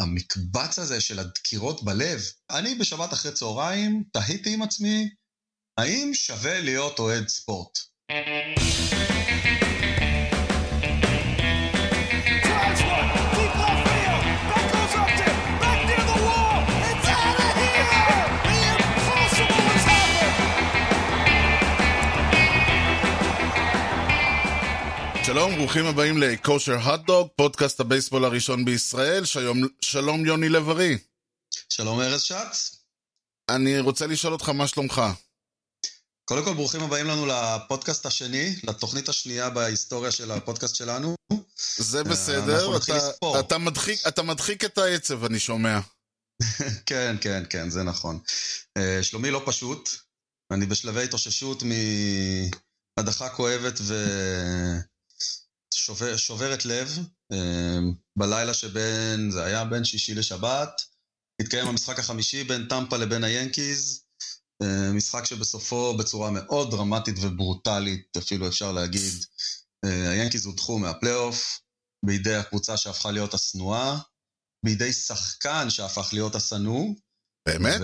המקבץ הזה של הדקירות בלב, אני בשבת אחרי צהריים תהיתי עם עצמי, האם שווה להיות אוהד ספורט? שלום, ברוכים הבאים לכושר הוטדוג, פודקאסט הבייסבול הראשון בישראל. שלום, שלום יוני לב-ארי. שלום ארז שץ. אני רוצה לשאול אותך מה שלומך. קודם כל ברוכים הבאים לנו לפודקאסט השני, לתוכנית השנייה בהיסטוריה של הפודקאסט שלנו. זה בסדר, אנחנו נתחיל אתה, לספור. אתה, מדחיק, אתה מדחיק את העצב, אני שומע. כן, כן, כן, זה נכון. אה, שלומי לא פשוט, אני בשלבי התאוששות מהדחה כואבת ושוברת לב. אה, בלילה שבין, זה היה בין שישי לשבת, התקיים המשחק החמישי בין טמפה לבין היאנקיז. אה, משחק שבסופו בצורה מאוד דרמטית וברוטלית, אפילו אפשר להגיד, אה, היאנקיז הודחו מהפלייאוף בידי הקבוצה שהפכה להיות השנואה. בידי שחקן שהפך להיות השנוא. באמת?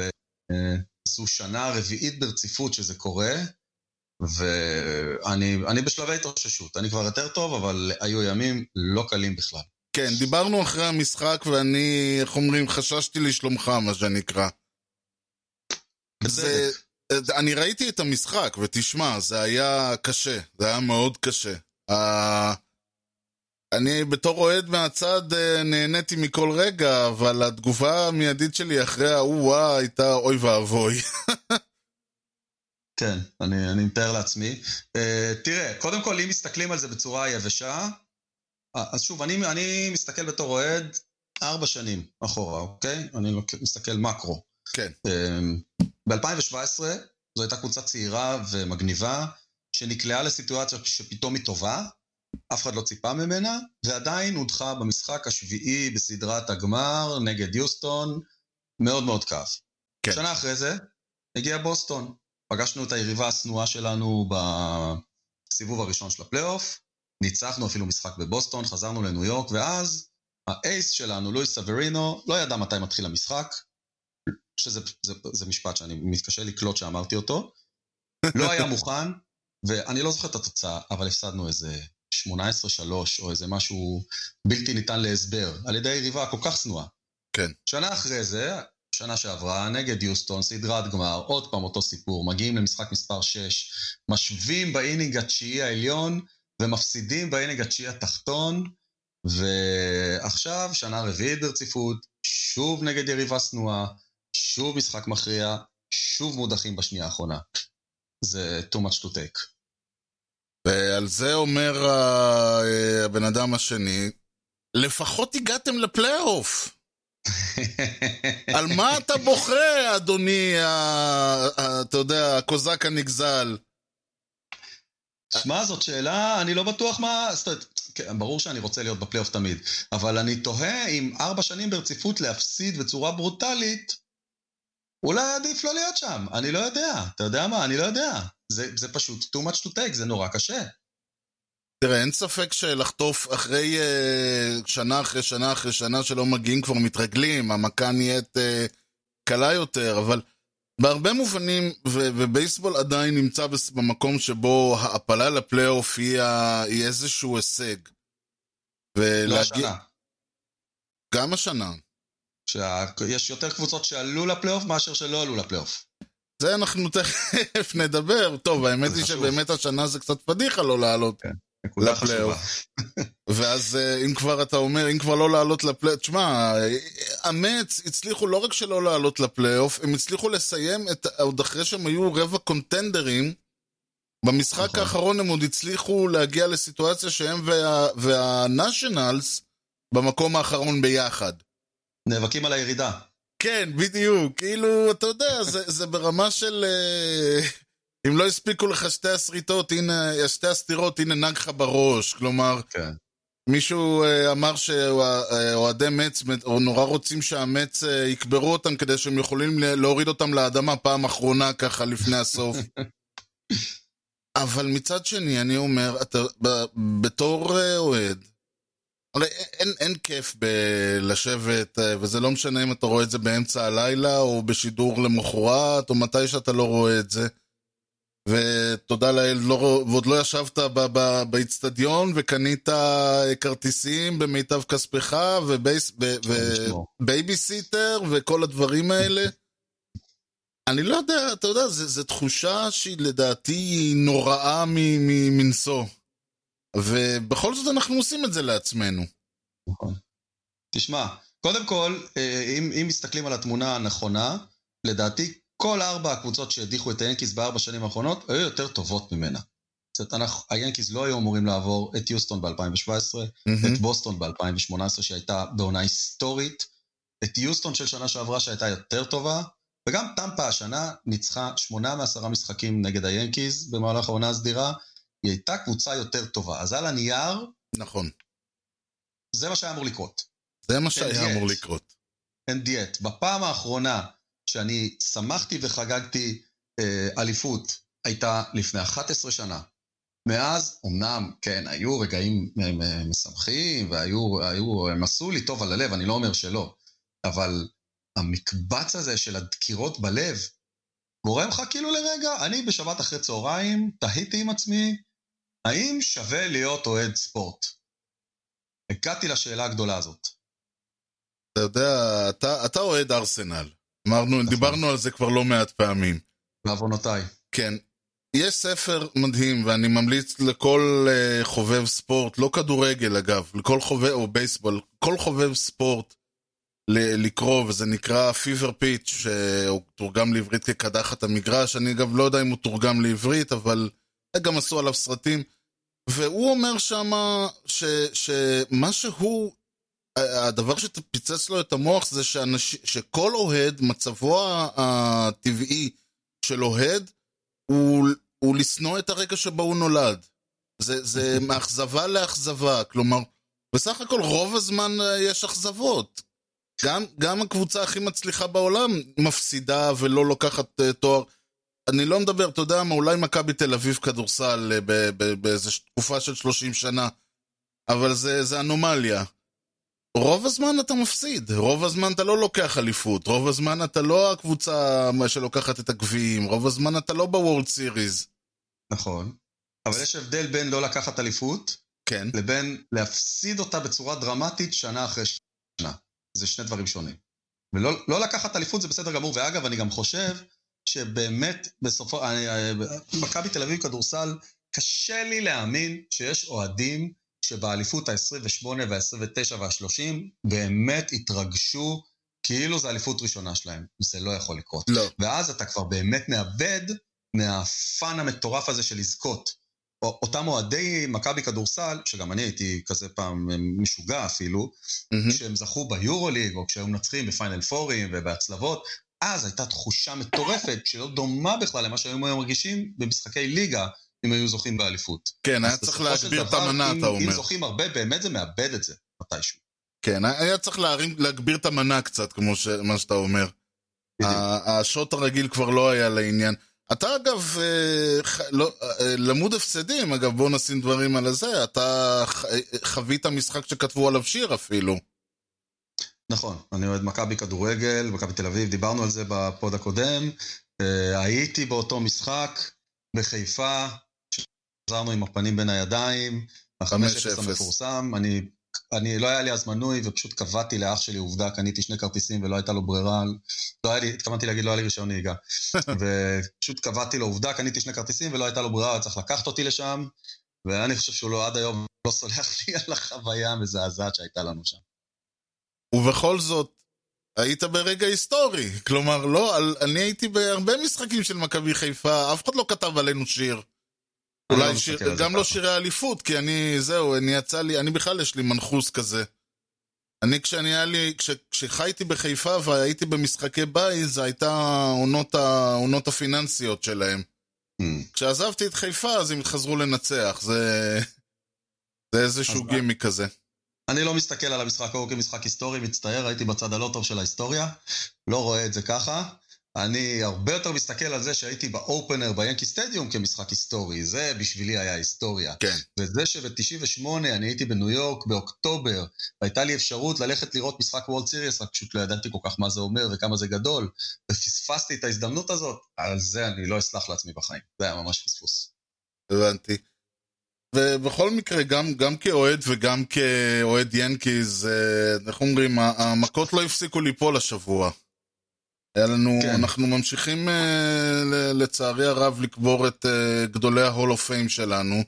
וזו שנה רביעית ברציפות שזה קורה, ואני אני בשלבי התאוששות. אני כבר יותר טוב, אבל היו ימים לא קלים בכלל. כן, דיברנו אחרי המשחק ואני, איך אומרים, חששתי לשלומך, מה שנקרא. זה. אני ראיתי את המשחק, ותשמע, זה היה קשה, זה היה מאוד קשה. Uh, אני בתור אוהד מהצד אה, נהניתי מכל רגע, אבל התגובה המיידית שלי אחרי ההוא הייתה אוי ואבוי. כן, אני, אני מתאר לעצמי. Uh, תראה, קודם כל, אם מסתכלים על זה בצורה יבשה, אה, אז שוב, אני, אני מסתכל בתור אוהד ארבע שנים אחורה, אוקיי? אני מסתכל מקרו. כן. ב-2017 זו הייתה קבוצה צעירה ומגניבה, שנקלעה לסיטואציה שפתאום היא טובה, אף אחד לא ציפה ממנה, ועדיין הודחה במשחק השביעי בסדרת הגמר נגד יוסטון, מאוד מאוד כאב. כן. שנה אחרי זה הגיע בוסטון. פגשנו את היריבה השנואה שלנו בסיבוב הראשון של הפלייאוף, ניצחנו אפילו משחק בבוסטון, חזרנו לניו יורק, ואז ה ace שלנו, לואיס סוורינו, לא ידע מתי מתחיל המשחק, שזה זה, זה משפט שאני מתקשה לקלוט שאמרתי אותו, לא היה מוכן, ואני לא זוכר את התוצאה, אבל הפסדנו איזה 18-3 או איזה משהו בלתי ניתן להסבר, על ידי יריבה כל כך שנואה. כן. שנה אחרי זה, שנה שעברה, נגד יוסטון, סדרת גמר, עוד פעם אותו סיפור, מגיעים למשחק מספר 6, משווים באינינג התשיעי העליון, ומפסידים באינינג התשיעי התחתון, ועכשיו, שנה רביעית ברציפות, שוב נגד יריבה שנואה, שוב משחק מכריע, שוב מודחים בשנייה האחרונה. זה too much to take. ועל זה אומר הבן אדם השני, לפחות הגעתם לפלייאוף. על מה אתה בוכה, אדוני, אתה יודע, הקוזק הנגזל? שמע, זאת שאלה, אני לא בטוח מה... כן, ברור שאני רוצה להיות בפלייאוף תמיד, אבל אני תוהה אם ארבע שנים ברציפות להפסיד בצורה ברוטלית, אולי עדיף לא להיות שם, אני לא יודע. אתה יודע מה? אני לא יודע. זה, זה פשוט too much to take, זה נורא קשה. תראה, אין ספק שלחטוף אחרי אה, שנה אחרי שנה אחרי שנה שלא מגיעים כבר מתרגלים, המכה נהיית אה, קלה יותר, אבל בהרבה מובנים, ו- ובייסבול עדיין נמצא במקום שבו העפלה לפלייאוף היא, ה- היא איזשהו הישג. לא ולהגיע... השנה. גם השנה. שיש יותר קבוצות שעלו לפלייאוף מאשר שלא עלו לפלייאוף. זה אנחנו תכף נדבר. טוב, האמת היא. שבאמת השנה זה קצת פדיחה לא לעלות. נקודה לפלייאוף. חשובה. ואז אה, אם כבר אתה אומר, אם כבר לא לעלות לפלייאוף, תשמע, אמץ הצליחו לא רק שלא לעלות לפלייאוף, הם הצליחו לסיים את, עוד אחרי שהם היו רבע קונטנדרים, במשחק נכון. האחרון הם עוד הצליחו להגיע לסיטואציה שהם וה, והנשיונלס במקום האחרון ביחד. נאבקים על הירידה. כן, בדיוק, כאילו, אתה יודע, זה, זה ברמה של... אה, אם לא הספיקו לך שתי הסריטות, הנה, שתי הסטירות, הנה נג לך בראש. כלומר, כן. מישהו אה, אמר שאוהדי מצ, או נורא רוצים שהמצ אה, יקברו אותם כדי שהם יכולים להוריד אותם לאדמה פעם אחרונה ככה לפני הסוף. אבל מצד שני, אני אומר, אתה, בתור אה, אוהד, הרי אין, אין כיף בלשבת, אה, וזה לא משנה אם אתה רואה את זה באמצע הלילה, או בשידור למחרת, או מתי שאתה לא רואה את זה. ותודה לאל, לא, ועוד לא ישבת באיצטדיון וקנית אה, כרטיסים במיטב כספך. ובייביסיטר וכל הדברים האלה. אני לא יודע, אתה יודע, זו תחושה שהיא לדעתי נוראה מנשוא. ובכל זאת אנחנו עושים את זה לעצמנו. נכון. תשמע, קודם כל, אה, אם, אם מסתכלים על התמונה הנכונה, לדעתי כל ארבע הקבוצות שהדיחו את היאנקיז בארבע שנים האחרונות היו יותר טובות ממנה. זאת אומרת, היאנקיז לא היו אמורים לעבור את יוסטון ב-2017, את בוסטון ב-2018 שהייתה בעונה היסטורית, את יוסטון של שנה שעברה שהייתה יותר טובה, וגם טמפה השנה ניצחה שמונה מעשרה משחקים נגד היאנקיז במהלך העונה הסדירה, היא הייתה קבוצה יותר טובה. אז על הנייר, נכון. זה מה שהיה אמור לקרות. זה מה שהיה. אמור לקרות. אין דיאט. בפעם האחרונה שאני שמחתי וחגגתי אה, אליפות, הייתה לפני 11 שנה. מאז, אמנם, כן, היו רגעים משמחים, והיו, היו, הם עשו לי טוב על הלב, אני לא אומר שלא, אבל המקבץ הזה של הדקירות בלב, גורם לך כאילו לרגע, אני בשבת אחרי צהריים, תהיתי עם עצמי, האם שווה להיות אוהד ספורט? הגעתי לשאלה הגדולה הזאת. אתה יודע, אתה, אתה אוהד ארסנל. אמרנו, נכון. דיברנו על זה כבר לא מעט פעמים. בעוונותיי. כן. יש ספר מדהים, ואני ממליץ לכל uh, חובב ספורט, לא כדורגל אגב, לכל חובב, או בייסבול, כל חובב ספורט ל- לקרוא, וזה נקרא פיבר פיץ', שהוא תורגם לעברית כקדחת המגרש, אני אגב לא יודע אם הוא תורגם לעברית, אבל גם עשו עליו סרטים. והוא אומר שמה ש, שמה שהוא, הדבר שפיצץ לו את המוח זה שאנש, שכל אוהד, מצבו הטבעי של אוהד, הוא, הוא לשנוא את הרגע שבו הוא נולד. זה, זה מאכזבה לאכזבה, כלומר, בסך הכל רוב הזמן אה, יש אכזבות. גם, גם הקבוצה הכי מצליחה בעולם מפסידה ולא לוקחת uh, תואר. אני לא מדבר, אתה יודע מה, אולי מכבי תל אביב כדורסל ב- באיזו תקופה של 30 שנה, אבל זה, זה אנומליה. רוב הזמן אתה מפסיד, רוב הזמן אתה לא לוקח אליפות, רוב הזמן אתה לא הקבוצה שלוקחת את הגביעים, רוב הזמן אתה לא בוורלד סיריז. נכון. אבל יש הבדל בין לא לקחת אליפות, כן. לבין להפסיד אותה בצורה דרמטית שנה אחרי שנה. זה שני דברים שונים. ולא לא לקחת אליפות זה בסדר גמור, ואגב, אני גם חושב שבאמת בסופו... אני- אה, מכבי תל אביב כדורסל, קשה לי להאמין שיש אוהדים שבאליפות ה-28 וה-29 וה-30 באמת התרגשו כאילו זו אליפות ראשונה שלהם. זה לא יכול לקרות. לא. ואז אתה כבר באמת מאבד מהפאן המטורף הזה של לזכות. או- אותם אוהדי מכבי כדורסל, שגם אני הייתי כזה פעם אה, משוגע אפילו, מהמם. כשהם זכו ביורוליג, או כשהיו מנצחים בפיינל פורים ובהצלבות, אז הייתה תחושה מטורפת שלא דומה בכלל למה שהיו היו מרגישים במשחקי ליגה, אם היו זוכים באליפות. כן, היה צריך להגביר את המנה, אם- אתה אם אומר. זוכים הרבה, באמת זה מאבד את זה, מתישהו. כן, היה צריך להרים, להגביר את המנה קצת, כמו ש, מה שאתה אומר. השוט הרגיל כבר לא היה לעניין. אתה אגב, אה, לא, אה, למוד הפסדים, אגב, בוא נשים דברים על הזה, אתה ח, אה, חווית משחק שכתבו עליו שיר אפילו. נכון, אני אוהד מכבי כדורגל, מכבי תל אביב, דיברנו על זה בפוד הקודם. אה, הייתי באותו משחק בחיפה, חזרנו עם הפנים בין הידיים, ה-5-0 5-0. המפורסם, אני, אני, לא היה לי אז מנוי ופשוט קבעתי לאח שלי עובדה, קניתי שני כרטיסים ולא הייתה לו ברירה, לא היה לי, התכוונתי להגיד לא היה לי רישיון נהיגה. ופשוט קבעתי לו עובדה, קניתי שני כרטיסים ולא הייתה לו ברירה, היה צריך לקחת אותי לשם, ואני חושב שהוא לא עד היום לא סולח לי על החוויה המזעזעת שהייתה לנו שם. ובכל זאת, היית ברגע היסטורי. כלומר, לא, על, אני הייתי בהרבה משחקים של מכבי חיפה, אף אחד לא כתב עלינו שיר. לא אולי מסתכל שיר, גם לא. שירי אליפות, כי אני, זהו, אני יצא לי, אני בכלל יש לי מנחוס כזה. אני כשאני היה לי, כש, כשחייתי בחיפה והייתי במשחקי בית, זה הייתה העונות, ה- העונות הפיננסיות שלהם. Hmm. כשעזבתי את חיפה, אז הם חזרו לנצח, זה... זה איזשהו גימיק כזה. אני לא מסתכל על המשחק ההוא כמשחק היסטורי, מצטער, הייתי בצד הלא טוב של ההיסטוריה, לא רואה את זה ככה. אני הרבה יותר מסתכל על זה שהייתי באופנר ביאנקי סטדיום כמשחק היסטורי. זה בשבילי היה היסטוריה. כן. וזה שב-98 אני הייתי בניו יורק באוקטובר, והייתה לי אפשרות ללכת לראות משחק World Series, רק פשוט לא ידעתי כל כך מה זה אומר וכמה זה גדול, ופספסתי את ההזדמנות הזאת, על זה אני לא אסלח לעצמי בחיים. זה היה ממש פספוס. הבנתי. ובכל מקרה, גם, גם כאוהד וגם כאוהד ינקיז, אה, איך אומרים, המכות לא הפסיקו ליפול השבוע. היה לנו, כן. אנחנו ממשיכים אה, לצערי הרב לקבור את אה, גדולי ה Hall of Fame שלנו.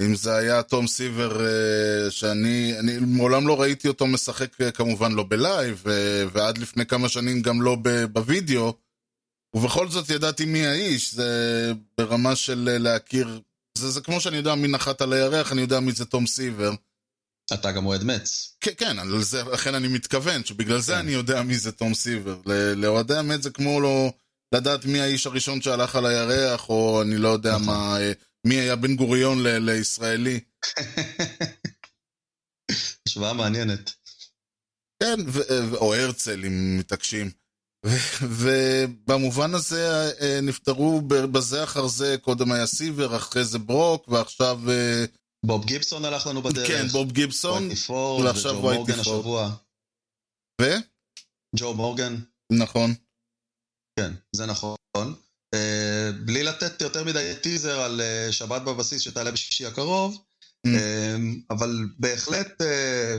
אם זה היה תום סיבר, אה, שאני אני מעולם לא ראיתי אותו משחק כמובן לא בלייב, ועד לפני כמה שנים גם לא בווידאו, ובכל זאת ידעתי מי האיש, זה ברמה של להכיר, זה, זה כמו שאני יודע מי נחת על הירח, אני יודע מי זה תום סיבר. אתה גם אוהד מטס. כן, כן, על זה, לכן אני מתכוון, שבגלל זה כן. אני יודע מי זה תום סיבר. לאוהדי המטס זה כמו לא לדעת מי האיש הראשון שהלך על הירח, או אני לא יודע נכון. מה, אה, מי היה בן גוריון ל- לישראלי. השוואה מעניינת. כן, ו- או הרצל, אם מתעקשים. ובמובן הזה אה, נפטרו ב- בזה אחר זה, קודם היה סיבר, אחרי זה ברוק, ועכשיו, אה, בוב גיבסון הלך לנו בדרך. כן, בוב גיבסון, ועכשיו וג'ו מורגן. השבוע. ו? ג'ו מורגן, נכון. כן, זה נכון. אה, בלי לתת יותר מדי טיזר על אה, שבת בבסיס שתעלה בשישי הקרוב, Mm. אה, אבל בהחלט אה,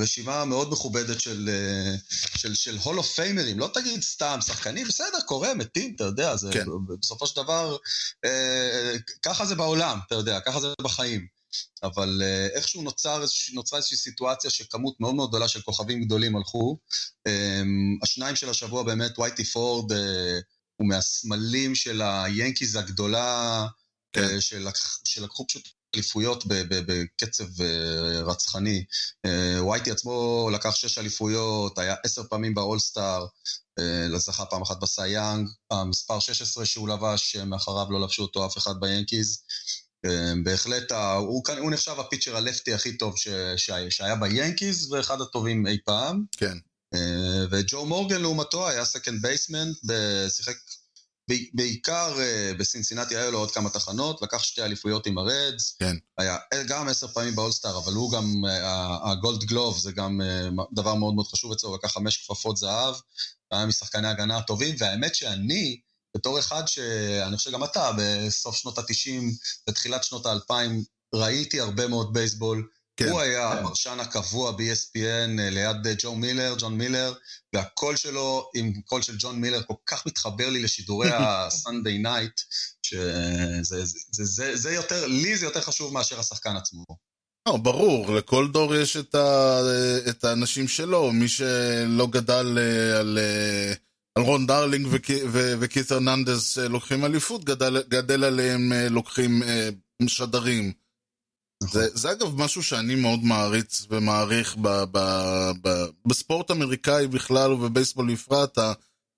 רשימה מאוד מכובדת של, אה, של, של הול אוף פיימרים, לא תגיד סתם שחקנים, בסדר, קורה, מתים, אתה יודע, זה כן. בסופו של דבר, אה, ככה זה בעולם, אתה יודע, ככה זה בחיים. אבל אה, איכשהו נוצר, נוצרה איזושהי סיטואציה שכמות מאוד מאוד גדולה של כוכבים גדולים הלכו. אה, השניים של השבוע באמת, וייטי פורד אה, הוא מהסמלים של היאנקיז הגדולה, כן. אה, שלקח, שלקחו פשוט אליפויות בקצב רצחני. וייטי עצמו לקח שש אליפויות, היה עשר פעמים ב All-Star, זכה פעם אחת בסיי יאנג, המספר 16 שהוא לבש, מאחריו לא לבשו אותו אף אחד ביאנקיז. אה, בהחלט, הוא, נחשב ה pitcher ה lefty הכי טוב ש, שהיה, ביאנקיז, ואחד הטובים אי פעם. כן. אה, וג'ו מורגן לעומתו היה second baseman, שיחק בעיקר אה, בסינסינטי, היו לו עוד כמה תחנות, לקח שתי אליפויות עם הרדס, כן. היה גם עשר פעמים ב All-Star, אבל הוא גם, אה, ה Gold Glove זה גם אה, דבר מאוד מאוד חשוב אצלו, לקח חמש כפפות זהב, היה משחקני ההגנה הטובים, והאמת שאני, בתור אחד שאני חושב גם אתה, בסוף שנות ה-90, בתחילת שנות ה-2000, ראיתי הרבה מאוד בייסבול. כן. הוא היה הפרשן הקבוע ב-ESPN אה, ליד אה, ג'ו מילר, ג'ון מילר, והקול שלו עם קול של ג'ון מילר כל כך מתחבר לי לשידורי ה-Sunday Night, שזה זה, זה, זה, זה יותר, לי זה יותר חשוב מאשר השחקן עצמו. לא, ברור, לכל דור יש את, ה, את האנשים שלו, מי שלא גדל אה, על, על רון דרלינג וקי- ו- וקית' הרננדז אה, לוקחים אליפות, גדל, גדל עליהם אה, לוקחים אה, משדרים. נכון. זה, זה אגב משהו שאני מאוד מעריץ ומעריך ב, ב, ב, בספורט אמריקאי בכלל ובבייסבול בפרט,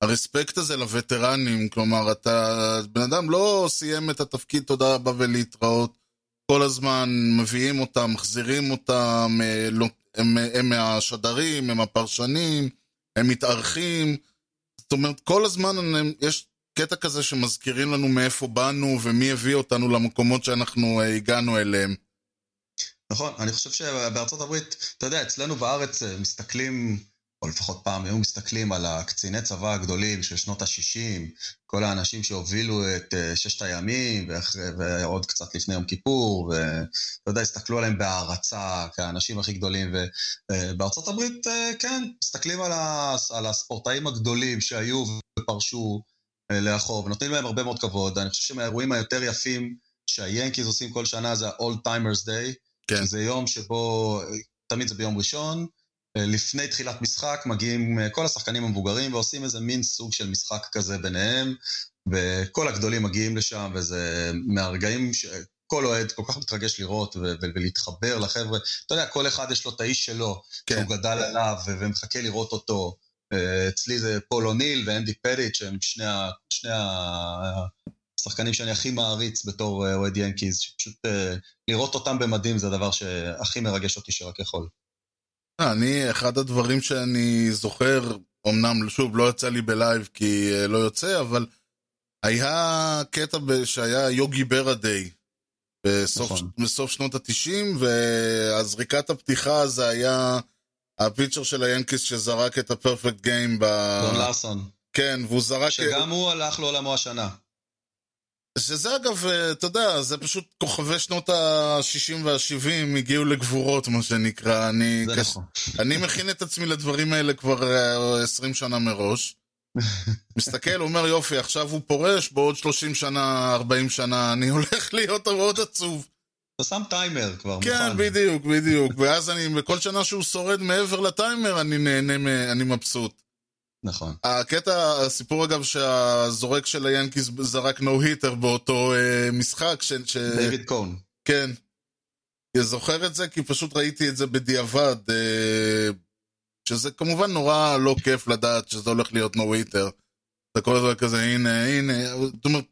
הרספקט הזה לווטרנים, כלומר, אתה, בן אדם לא סיים את התפקיד, תודה רבה ולהתראות. כל הזמן מביאים אותם, מחזירים אותם, אה, לא- הם, הם מהשדרים, הם הפרשנים, הם מתארחים. זאת אומרת, כל הזמן הם, יש קטע כזה שמזכירים לנו מאיפה באנו ומי הביא אותנו למקומות שאנחנו אה, הגענו אליהם. נכון, אני חושב שבארצות הברית, אתה יודע, אצלנו בארץ אה, מסתכלים, או לפחות פעם היו מסתכלים על הקציני צבא הגדולים של שנות ה-60, כל האנשים שהובילו את אה, ששת הימים, ואחרי- ועוד קצת לפני יום כיפור, ואתה יודע, הסתכלו עליהם בהערצה כאנשים הכי גדולים, ובארצות הברית, אה, כן, מסתכלים על, ה, על הספורטאים הגדולים שהיו ופרשו אה, לאחור, ונותנים להם הרבה מאוד כבוד. אני חושב שמהאירועים היותר יפים שהיאנקיז עושים כל שנה זה ה-Old Timers Day, כן. זה יום שבו, תמיד זה ביום ראשון, אה, לפני תחילת משחק מגיעים אה, כל השחקנים המבוגרים ועושים איזה מין סוג של משחק כזה ביניהם, וכל הגדולים מגיעים לשם, וזה מהרגעים שכל אוהד כל כך מתרגש לראות ולהתחבר לחבר'ה. אתה יודע, כל אחד יש לו את האיש שלו, כן. שהוא גדל עליו ומחכה לראות אותו. אה, אצלי זה פול אוניל ואנדי פטיט, שהם שני, ה- שני השחקנים שאני הכי מעריץ בתור אה, אוהד ינקיז, שפשוט אה, לראות אותם במדים זה הדבר שהכי מרגש אותי שרק יכול. אה, אני, אחד הדברים שאני זוכר, אמנם, שוב, לא יצא לי בלייב כי אה, לא יוצא, אבל היה קטע שהיה יוגי ברה Day. בסוף, נכון. בסוף שנות התשעים, והזריקת הפתיחה זה היה הפיצ'ר של היאנקיס שזרק את הפרפקט גיים ב... דון לארסון. כן, והוא זרק... שגם הוא הלך לעולמו השנה. שזה אגב, אה, אתה יודע, זה פשוט כוכבי שנות ה-60 וה-70 הגיעו לגבורות, מה שנקרא. אני, זה קש... נכון. אני מכין את עצמי לדברים האלה כבר אה, 20 שנה מראש. מסתכל, אומר יופי, עכשיו הוא פורש, בעוד 30 שנה, 40 שנה, אני הולך להיות מאוד עצוב. אתה שם טיימר כבר, כן, מוכן. בדיוק, בדיוק. ואז אני, בכל שנה שהוא שורד מעבר לטיימר, אני נהנה, אני מבסוט. נכון. הקטע, הסיפור אגב שהזורק של היאנקיס זרק נו היטר באותו אה, משחק, ש... ש... דיוויד קון. כן. אני זוכר את זה כי פשוט ראיתי את זה בדיעבד, אה, שזה כמובן נורא לא כיף לדעת שזה הולך להיות נו היטר. אתה כל הזמן כזה, הנה, הנה, זאת אומרת,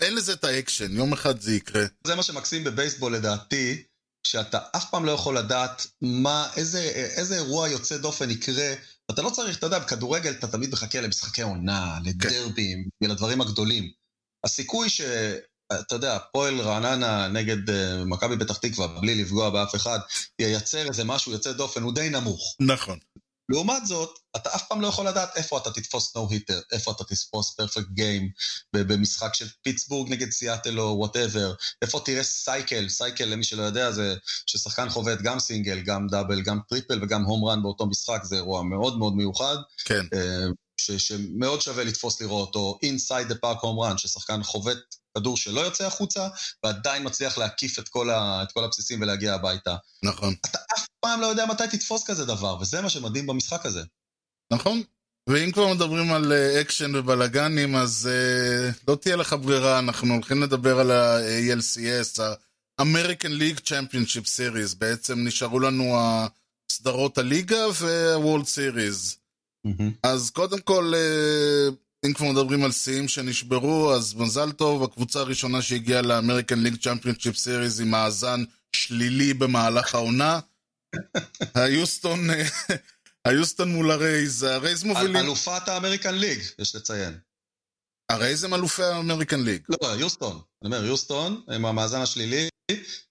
אין לזה את האקשן, יום אחד זה יקרה. זה מה שמקסים בבייסבול לדעתי, שאתה אף פעם לא יכול לדעת מה, איזה, איזה אירוע יוצא דופן יקרה. אתה לא צריך, אתה יודע, בכדורגל אתה תמיד מחכה למשחקי עונה, לדרבים, לדברים הגדולים. הסיכוי ש... אתה יודע, פועל רעננה נגד uh, מכבי פתח תקווה, בלי לפגוע באף אחד, ייצר איזה משהו יוצא דופן, הוא די נמוך. נכון. לעומת זאת, אתה אף פעם לא יכול לדעת איפה אתה תתפוס no-hitter, איפה אתה תתפוס perfect game, במשחק של פיטסבורג נגד סיאטל או whatever, איפה תראה cycle, cycle למי שלא יודע זה ששחקן חובט גם סינגל, גם דאבל, גם טריפל וגם home run באותו משחק, זה אירוע מאוד מאוד מיוחד, כן. אה, ש, שמאוד שווה לתפוס לראות, או inside the park home run, ששחקן חובט כדור שלא יוצא החוצה, ועדיין מצליח להקיף את כל, ה, את כל הבסיסים ולהגיע הביתה. נכון. אתה אף פעם לא יודע מתי תתפוס כזה דבר, וזה מה שמדהים במשחק הזה. נכון. ואם כבר מדברים על אה, אקשן ובלאגנים, אז אה, לא תהיה לך ברירה, אנחנו הולכים לדבר על ה-ALCS, ה-American League Championship Series, בעצם נשארו לנו סדרות הליגה וה-World Series. אז קודם כל, אה, אם כבר מדברים על שיאים שנשברו, אז מזל טוב, הקבוצה הראשונה שהגיעה ל-American League Championship Series עם מאזן שלילי במהלך העונה. היוסטון, אה, היוסטון מול הרייז, הרייז מובילים... אלופת ה-American League, יש לציין. הרייז הם אלופי ה-American League. לא, יוסטון. אני אומר, יוסטון, הם המאזן השלילי,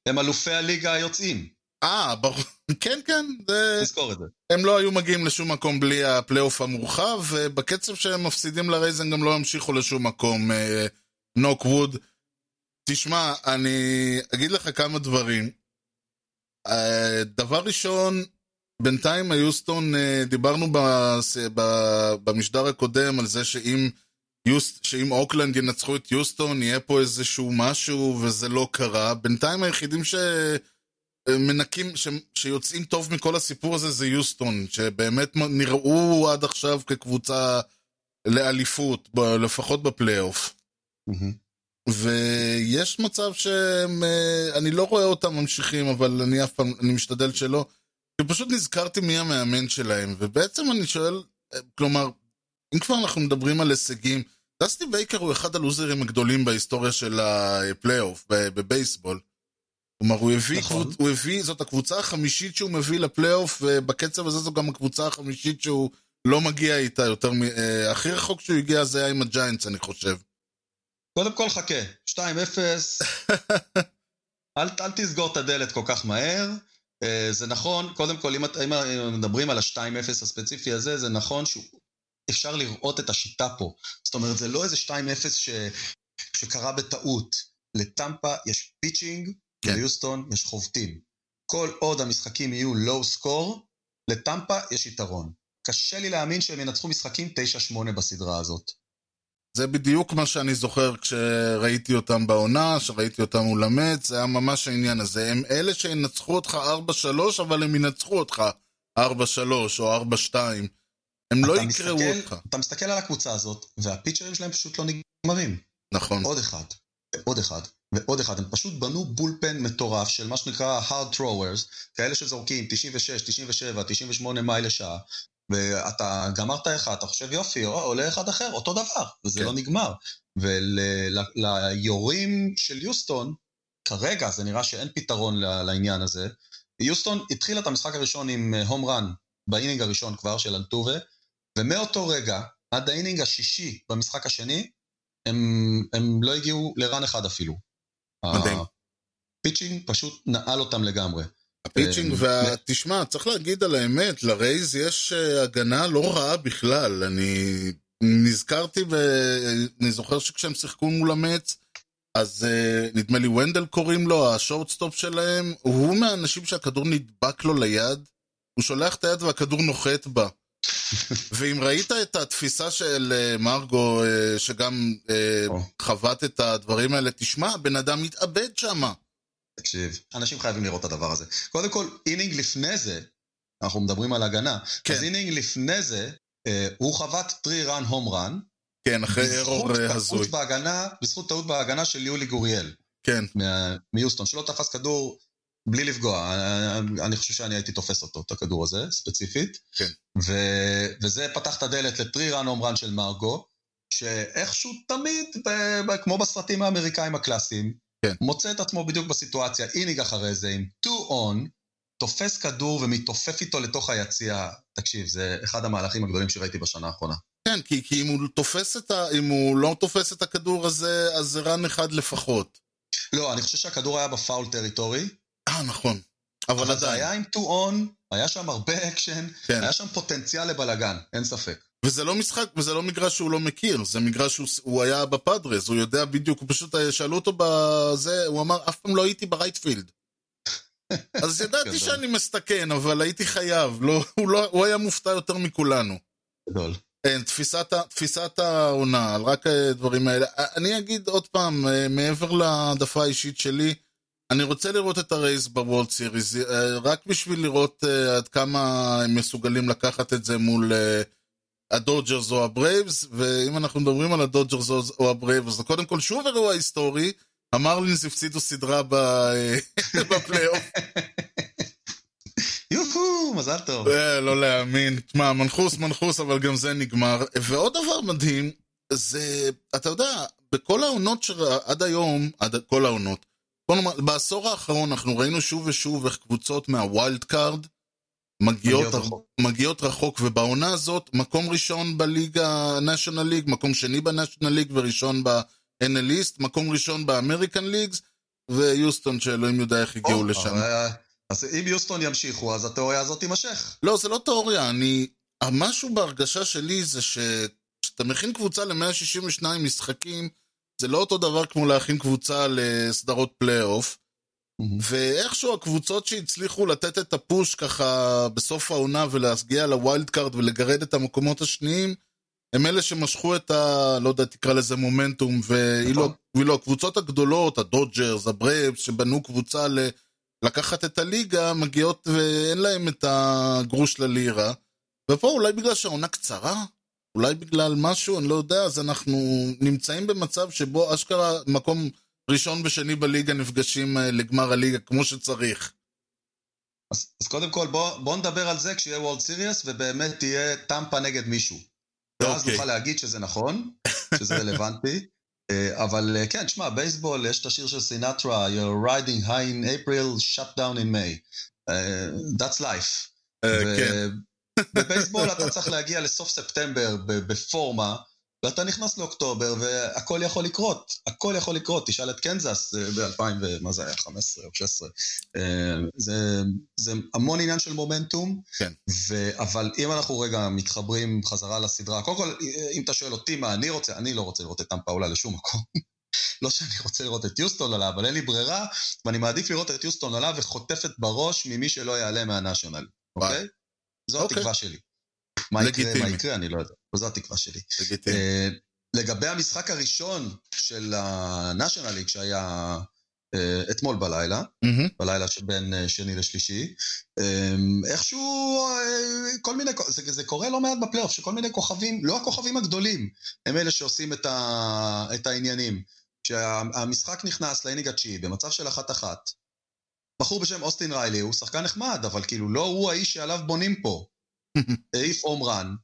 הם אלופי הליגה היוצאים. אה, ברור. כן, כן, זה... תזכור את זה. הם לא היו מגיעים לשום מקום בלי הפלייאוף המורחב, ובקצב שהם מפסידים לרייז הם גם לא ימשיכו לשום מקום. Knock wood. תשמע, אני אגיד לך כמה דברים. אה, דבר ראשון, בינתיים היוסטון, אה, דיברנו במשדר הקודם על זה שאם, יוסט, שאם אוקלנד ינצחו את יוסטון, יהיה פה איזשהו משהו, וזה לא קרה. בינתיים היחידים ש... מנקים, ש... שיוצאים טוב מכל הסיפור הזה זה יוסטון, שבאמת נראו עד עכשיו כקבוצה לאליפות. לפחות בפלייאוף. ויש מצב שהם, אה, אני לא רואה אותם ממשיכים, אבל אני אף פעם, אני משתדל שלא. פשוט נזכרתי מי המאמן שלהם, ובעצם אני שואל, אה, כלומר, אם כבר אנחנו מדברים על הישגים, דסטי בייקר הוא אחד הלוזרים הגדולים בהיסטוריה של הפלייאוף, בבייסבול. כלומר, הוא הביא, נכון. קבוצ... הוא הביא, זאת הקבוצה החמישית שהוא מביא לפלייאוף, ובקצב הזה זו גם הקבוצה החמישית שהוא לא מגיע איתה יותר מ... אה, הכי רחוק שהוא הגיע זה היה עם הג'יינטס, אני חושב. קודם כל חכה, 2-0, אל, אל תסגור את הדלת כל כך מהר. אה, זה נכון, קודם כל, אם, אם מדברים על ה-2-0 הספציפי הזה, זה נכון שאפשר לראות את השיטה פה. זאת אומרת, זה לא איזה 2-0 ש, שקרה בטעות. לטמפה יש pitching. כן. ליוסטון יש חובטים. כל עוד המשחקים יהיו low score, לטמפה יש יתרון. קשה לי להאמין שהם ינצחו משחקים 9-8 בסדרה הזאת. זה בדיוק מה שאני זוכר כשראיתי אותם בעונה, שראיתי אותם מול המץ, זה היה ממש העניין הזה. הם אלה שינצחו אותך 4-3, אבל הם ינצחו אותך 4-3 או 4-2. הם לא יקראו מסתכל- אותך. אתה מסתכל על הקבוצה הזאת, והפיצ'רים שלהם פשוט לא נגמרים. נכון. עוד אחד, ועוד אחד, ועוד אחד. הם פשוט בנו בולפן מטורף של מה שנקרא hard throwers, כאלה שזורקים 96, 97, 98 מייל לשעה, ואתה גמרת אחד, אתה חושב יופי, עולה אחד אחר, אותו דבר, וזה כן. לא נגמר. ולזורקים של יוסטון, כרגע זה נראה שאין פתרון לעניין הזה. יוסטון התחילה את המשחק הראשון עם home run באינינג הראשון כבר של אלטובה, ומאותו רגע, עד האינינג השישי במשחק השני, הם, הם לא הגיעו ל-run אחד אפילו. מדהים. ה-pitching פשוט נעל אותם לגמרי. ה-pitching, אה, וה... תשמע, צריך להגיד על האמת, לרייז יש אה, הגנה לא רעה בכלל. אני נזכרתי, ו... אני זוכר שכשהם שיחקו מול המץ, אז אה, נדמה לי וונדל קוראים לו, ה-shortstop שלהם, הוא מהאנשים שהכדור נדבק לו ליד, הוא שולח את היד והכדור נוחת בה. ואם ראית את התפיסה של אה, מרגו, אה, שגם אה, או. חווית את הדברים האלה, תשמע, הבן אדם מתאבד שמה. תקשיב, אנשים חייבים לראות את הדבר הזה. קודם כל, אינינג לפני זה, אנחנו מדברים על הגנה, כן. אז אינינג לפני זה, אה, הוא חבט three run home run, כן, אחרי ארור אה, הזוי. בהגנה, בזכות טעות בהגנה של יולי גוריאל, כן, מיוסטון, שלא תפס כדור בלי לפגוע. אני- אני חושב שאני הייתי תופס אותו, את הכדור הזה, ספציפית. כן. ו- וזה פתח את הדלת ל-three run home run של מרגו, שאיכשהו תמיד, ב- ב- כמו בסרטים האמריקאים הקלאסיים. מוצא את עצמו בדיוק בסיטואציה, אינינג אחרי זה, עם 2 on, תופס כדור ומתעופף איתו לתוך היציע. תקשיב, זה אחד המהלכים הגדולים שראיתי בשנה האחרונה. כן, כי, כי אם, הוא תופס את ה, אם הוא לא תופס את הכדור הזה, אז זה run אחד לפחות. לא, אני חושב שהכדור היה ב-foul territory, אה, נכון. אבל אבל זה עדיין. היה עם 2 on, היה שם הרבה אקשן, כן. היה שם פוטנציאל לבלאגן, אין ספק. וזה לא משחק, וזה לא מגרש שהוא לא מכיר, זה מגרש שהוא הוא היה בפאדרס, הוא יודע בדיוק, הוא פשוט, אה, שאלו אותו בזה, הוא אמר, אף פעם לא הייתי ב-right field. אז ידעתי. שאני מסתכן, אבל הייתי חייב, לא, הוא, לא, הוא היה מופתע יותר מכולנו. גדול. כן, תפיסת, תפיסת העונה, רק הדברים האלה. אני אגיד עוד פעם, אה, מעבר להעדפה האישית שלי, אני רוצה לראות את הרייס בוולד סיריס, אה, רק בשביל לראות אה, עד כמה הם מסוגלים לקחת את זה מול אה, הדודג'רס או הברייבס, ואם אנחנו מדברים על הדודג'רס או- הברייבס, אז קודם כל שוב אירוע היסטורי, המרלינס הפסידו סדרה ב- בפלייאוף. יוהו, מזל טוב. לא להאמין. תשמע, מנוחות מנוחות, אבל גם זה נגמר. ועוד דבר מדהים, זה, אתה יודע, בכל העונות שעד היום, עד כל העונות, בוא נאמר, בעשור האחרון אנחנו ראינו שוב ושוב איך קבוצות מה-wild card מגיעות, מגיעות רחוק. מגיעות רחוק, ובעונה הזאת, מקום ראשון בליגה, national league, מקום שני ב-national league וראשון ב-NL East, מקום ראשון ב-American League, ויוסטון שאלוהים יודע איך הגיעו או, לשם. אבל, אז אם יוסטון ימשיכו, אז התיאוריה הזאת תימשך. לא, זה לא תיאוריה, אני... המשהו בהרגשה שלי זה שכשאתה מכין קבוצה ל-162 משחקים, זה לא אותו דבר כמו להכין קבוצה לסדרות פלייאוף, ואיכשהו הקבוצות שהצליחו לתת את ה push ככה בסוף העונה ולהגיע ל wild card ולגרד את המקומות השניים, הם אלה שמשכו את ה... לא יודע, תקרא לזה מומנטום, ואילו נכון. ואילו הקבוצות הגדולות, הדודג'רס, הברייבס, שבנו קבוצה ל... לקחת את הליגה, מגיעות ואין להם את הגרוש ללירה. ופה אולי בגלל שהעונה קצרה, אולי בגלל משהו, אני לא יודע, אז אנחנו נמצאים במצב שבו אשכרה מקום ראשון ושני בליגה נפגשים אה, לגמר הליגה כמו שצריך. אז, אז קודם כל, בוא, בוא נדבר על זה כשיהיה וולד סיריוס, ובאמת תהיה טמפה נגד מישהו. ואז אוקיי. נוכל להגיד שזה נכון, שזה רלוונטי. אה, אבל אה, כן, תשמע, בייסבול, יש את השיר של סינטרה, You're riding high in April, shut down in May. אה, that's life. אה, כן. בבייסבול אתה צריך להגיע לסוף ספטמבר בפורמה, ואתה נכנס לאוקטובר, והכל יכול לקרות. הכל יכול לקרות. תשאל את קנזס ב-2000, ומה זה היה? 15 או 16. אה, זה, זה המון עניין של מומנטום. כן. ו... אבל אם אנחנו רגע מתחברים חזרה לסדרה, קודם כל, אם אתה שואל אותי מה אני רוצה, אני לא רוצה לראות את טמפה עולה לשום מקום. לא שאני רוצה לראות את יוסטון עולה, אבל אין לי ברירה, ואני מעדיף לראות את יוסטון עולה וחוטפת בראש ממי שלא יעלה מהנשיונל, אוקיי? זו אוקיי. התקווה שלי. מה יקרה. מה יקרה, אני לא יודע. זו התקווה שלי. אה, לגבי המשחק הראשון של ה-National League שהיה אה, אתמול בלילה. בלילה שבין אה, שני לשלישי, איכשהו כל מיני, זה, זה קורה לא מעט בפלייאוף, שכל מיני כוכבים, לא הכוכבים הגדולים, הם אלה שעושים את, ה, את העניינים. כשהמשחק נכנס ל inning התשיעי במצב של אחת-אחת, בחור בשם אוסטין ריילי הוא שחקן נחמד, אבל כאילו לא הוא האיש שעליו בונים פה. העיף home run,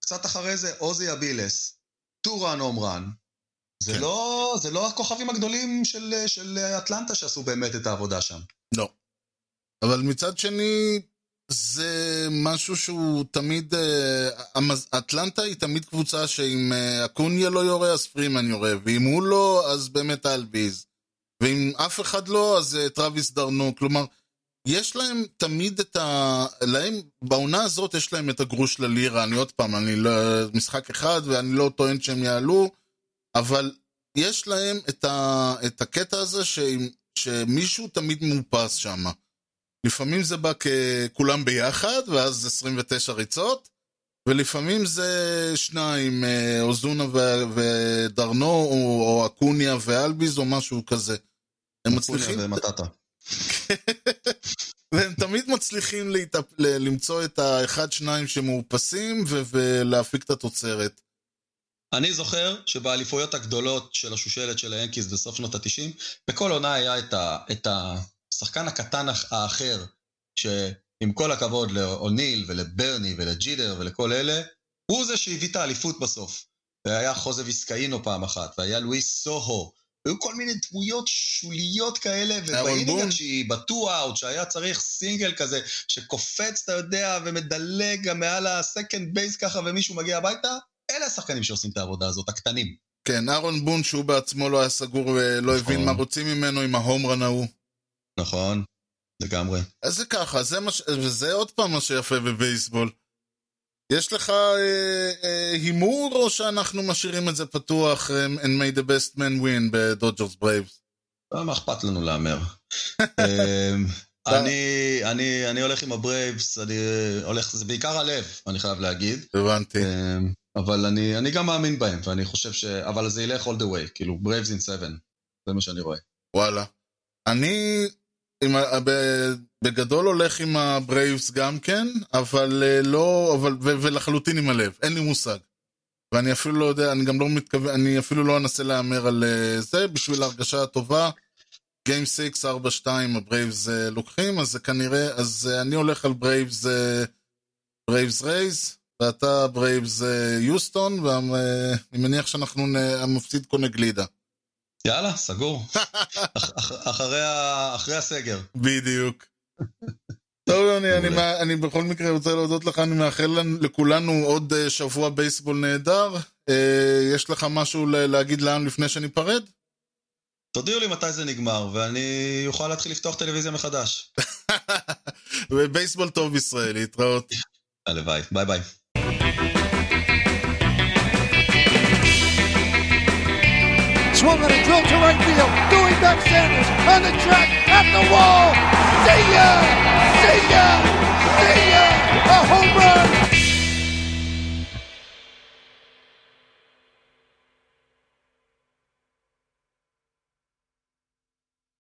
קצת אחרי זה עוזי אלביס, two-run home run. זה, כן. לא, זה לא הכוכבים הגדולים של, של אטלנטה שעשו באמת את העבודה שם. לא. אבל מצד שני, זה משהו שהוא תמיד... אה, אטלנטה היא תמיד קבוצה שאם אה, אקוניה לא יורה, אז פרימן יורה, ואם הוא לא, אז באמת אלביז. ואם אף אחד לא, אז אה, טרוויס דרנו. כלומר, יש להם תמיד את ה... להם, בעונה הזאת יש להם את הגרוש ללירה. אני עוד פעם, אני לא... משחק אחד, ואני לא טוען שהם יעלו, אבל יש להם את, ה... את הקטע הזה שאם... שמישהו תמיד מאופס שם. לפעמים זה בא ככולם ביחד, ואז 29 ריצות, ולפעמים זה שניים, אה, אוזונה ו- ודרנו, או, או אקוניה ואלביז, או משהו כזה. הם מצליחים, ומטאטה. והם תמיד מצליחים להתאפ... למצוא את האחד-שניים שמאופסים ו- ולהפיק את התוצרת. אני זוכר שבאליפויות הגדולות של השושלת של היאנקיז בסוף שנות ה-90, בכל עונה היה את, ה, את השחקן הקטן האח- האחר, שעם כל הכבוד לאוניל ולברני ולג'יטר ולכל אלה, הוא זה שהביא את האליפות בסוף. והיה חוזה ויזקאינו פעם אחת, והיה לואיס סוהו. היו כל מיני דמויות שוליות כאלה, בון. וב inning שהיא בטו-אאוט, שהיה צריך סינגל כזה, שקופץ, אתה יודע, ומדלג גם מעל ה second base ככה, ומישהו מגיע הביתה, אלה השחקנים שעושים את העבודה הזאת, הקטנים. כן, אהרון בון, שהוא בעצמו לא היה סגור ולא הבין נכון. מה רוצים ממנו עם ה home run ההוא. נכון, לגמרי. אז זה ככה, זה מה. וזה עוד פעם מה שיפה בבייסבול. יש לך אה, אה, הימור, או שאנחנו משאירים את זה פתוח אה, and may the best man win בדודג'רס ברייבס? אה, מה אכפת לנו להמר? אמ, אני, אני, אני הולך עם הברייבס, אני הולך, זה בעיקר הלב, אני חייב להגיד. הבנתי. אמ, אבל אני, אני גם מאמין בהם, ואני חושב ש... אבל זה ילך all the way, כאילו, ברייבס in 7, זה מה שאני רואה. וואלה. אני בגדול הולך עם הברייבס גם כן, אבל אה, לא, אבל, ו- ולחלוטין עם הלב, אין לי מושג. ואני אפילו לא יודע, אני גם לא מתכוון, אני אפילו לא אנסה להמר על אה, זה, בשביל ההרגשה הטובה. game 6, 4-2, הברייבס אה, לוקחים, אז זה כנראה, אז אני הולך על ברייבס, ברייבס רייז, ואתה ברייבס יוסטון, ואני מניח שאנחנו, המפסיד קונה גלידה. יאללה, סגור. אח, אח, אחרי, ה, אחרי הסגר. בדיוק. טוב, יוני, אני. מה- אני בכל מקרה רוצה להודות לך, אני מאחל לנו- לכולנו עוד אה, שבוע בייסבול נהדר. אה, יש לך משהו להגיד לעם לפני שניפרד? תודיעו לי מתי זה נגמר, ואני אוכל להתחיל לפתוח טלוויזיה מחדש. ובייסבול טוב בישראל, להתראות. הלוואי, ביי ביי. Swung on a drill to right field. Doing back Sanders on the track at the wall. See ya! See ya! See ya! A home run!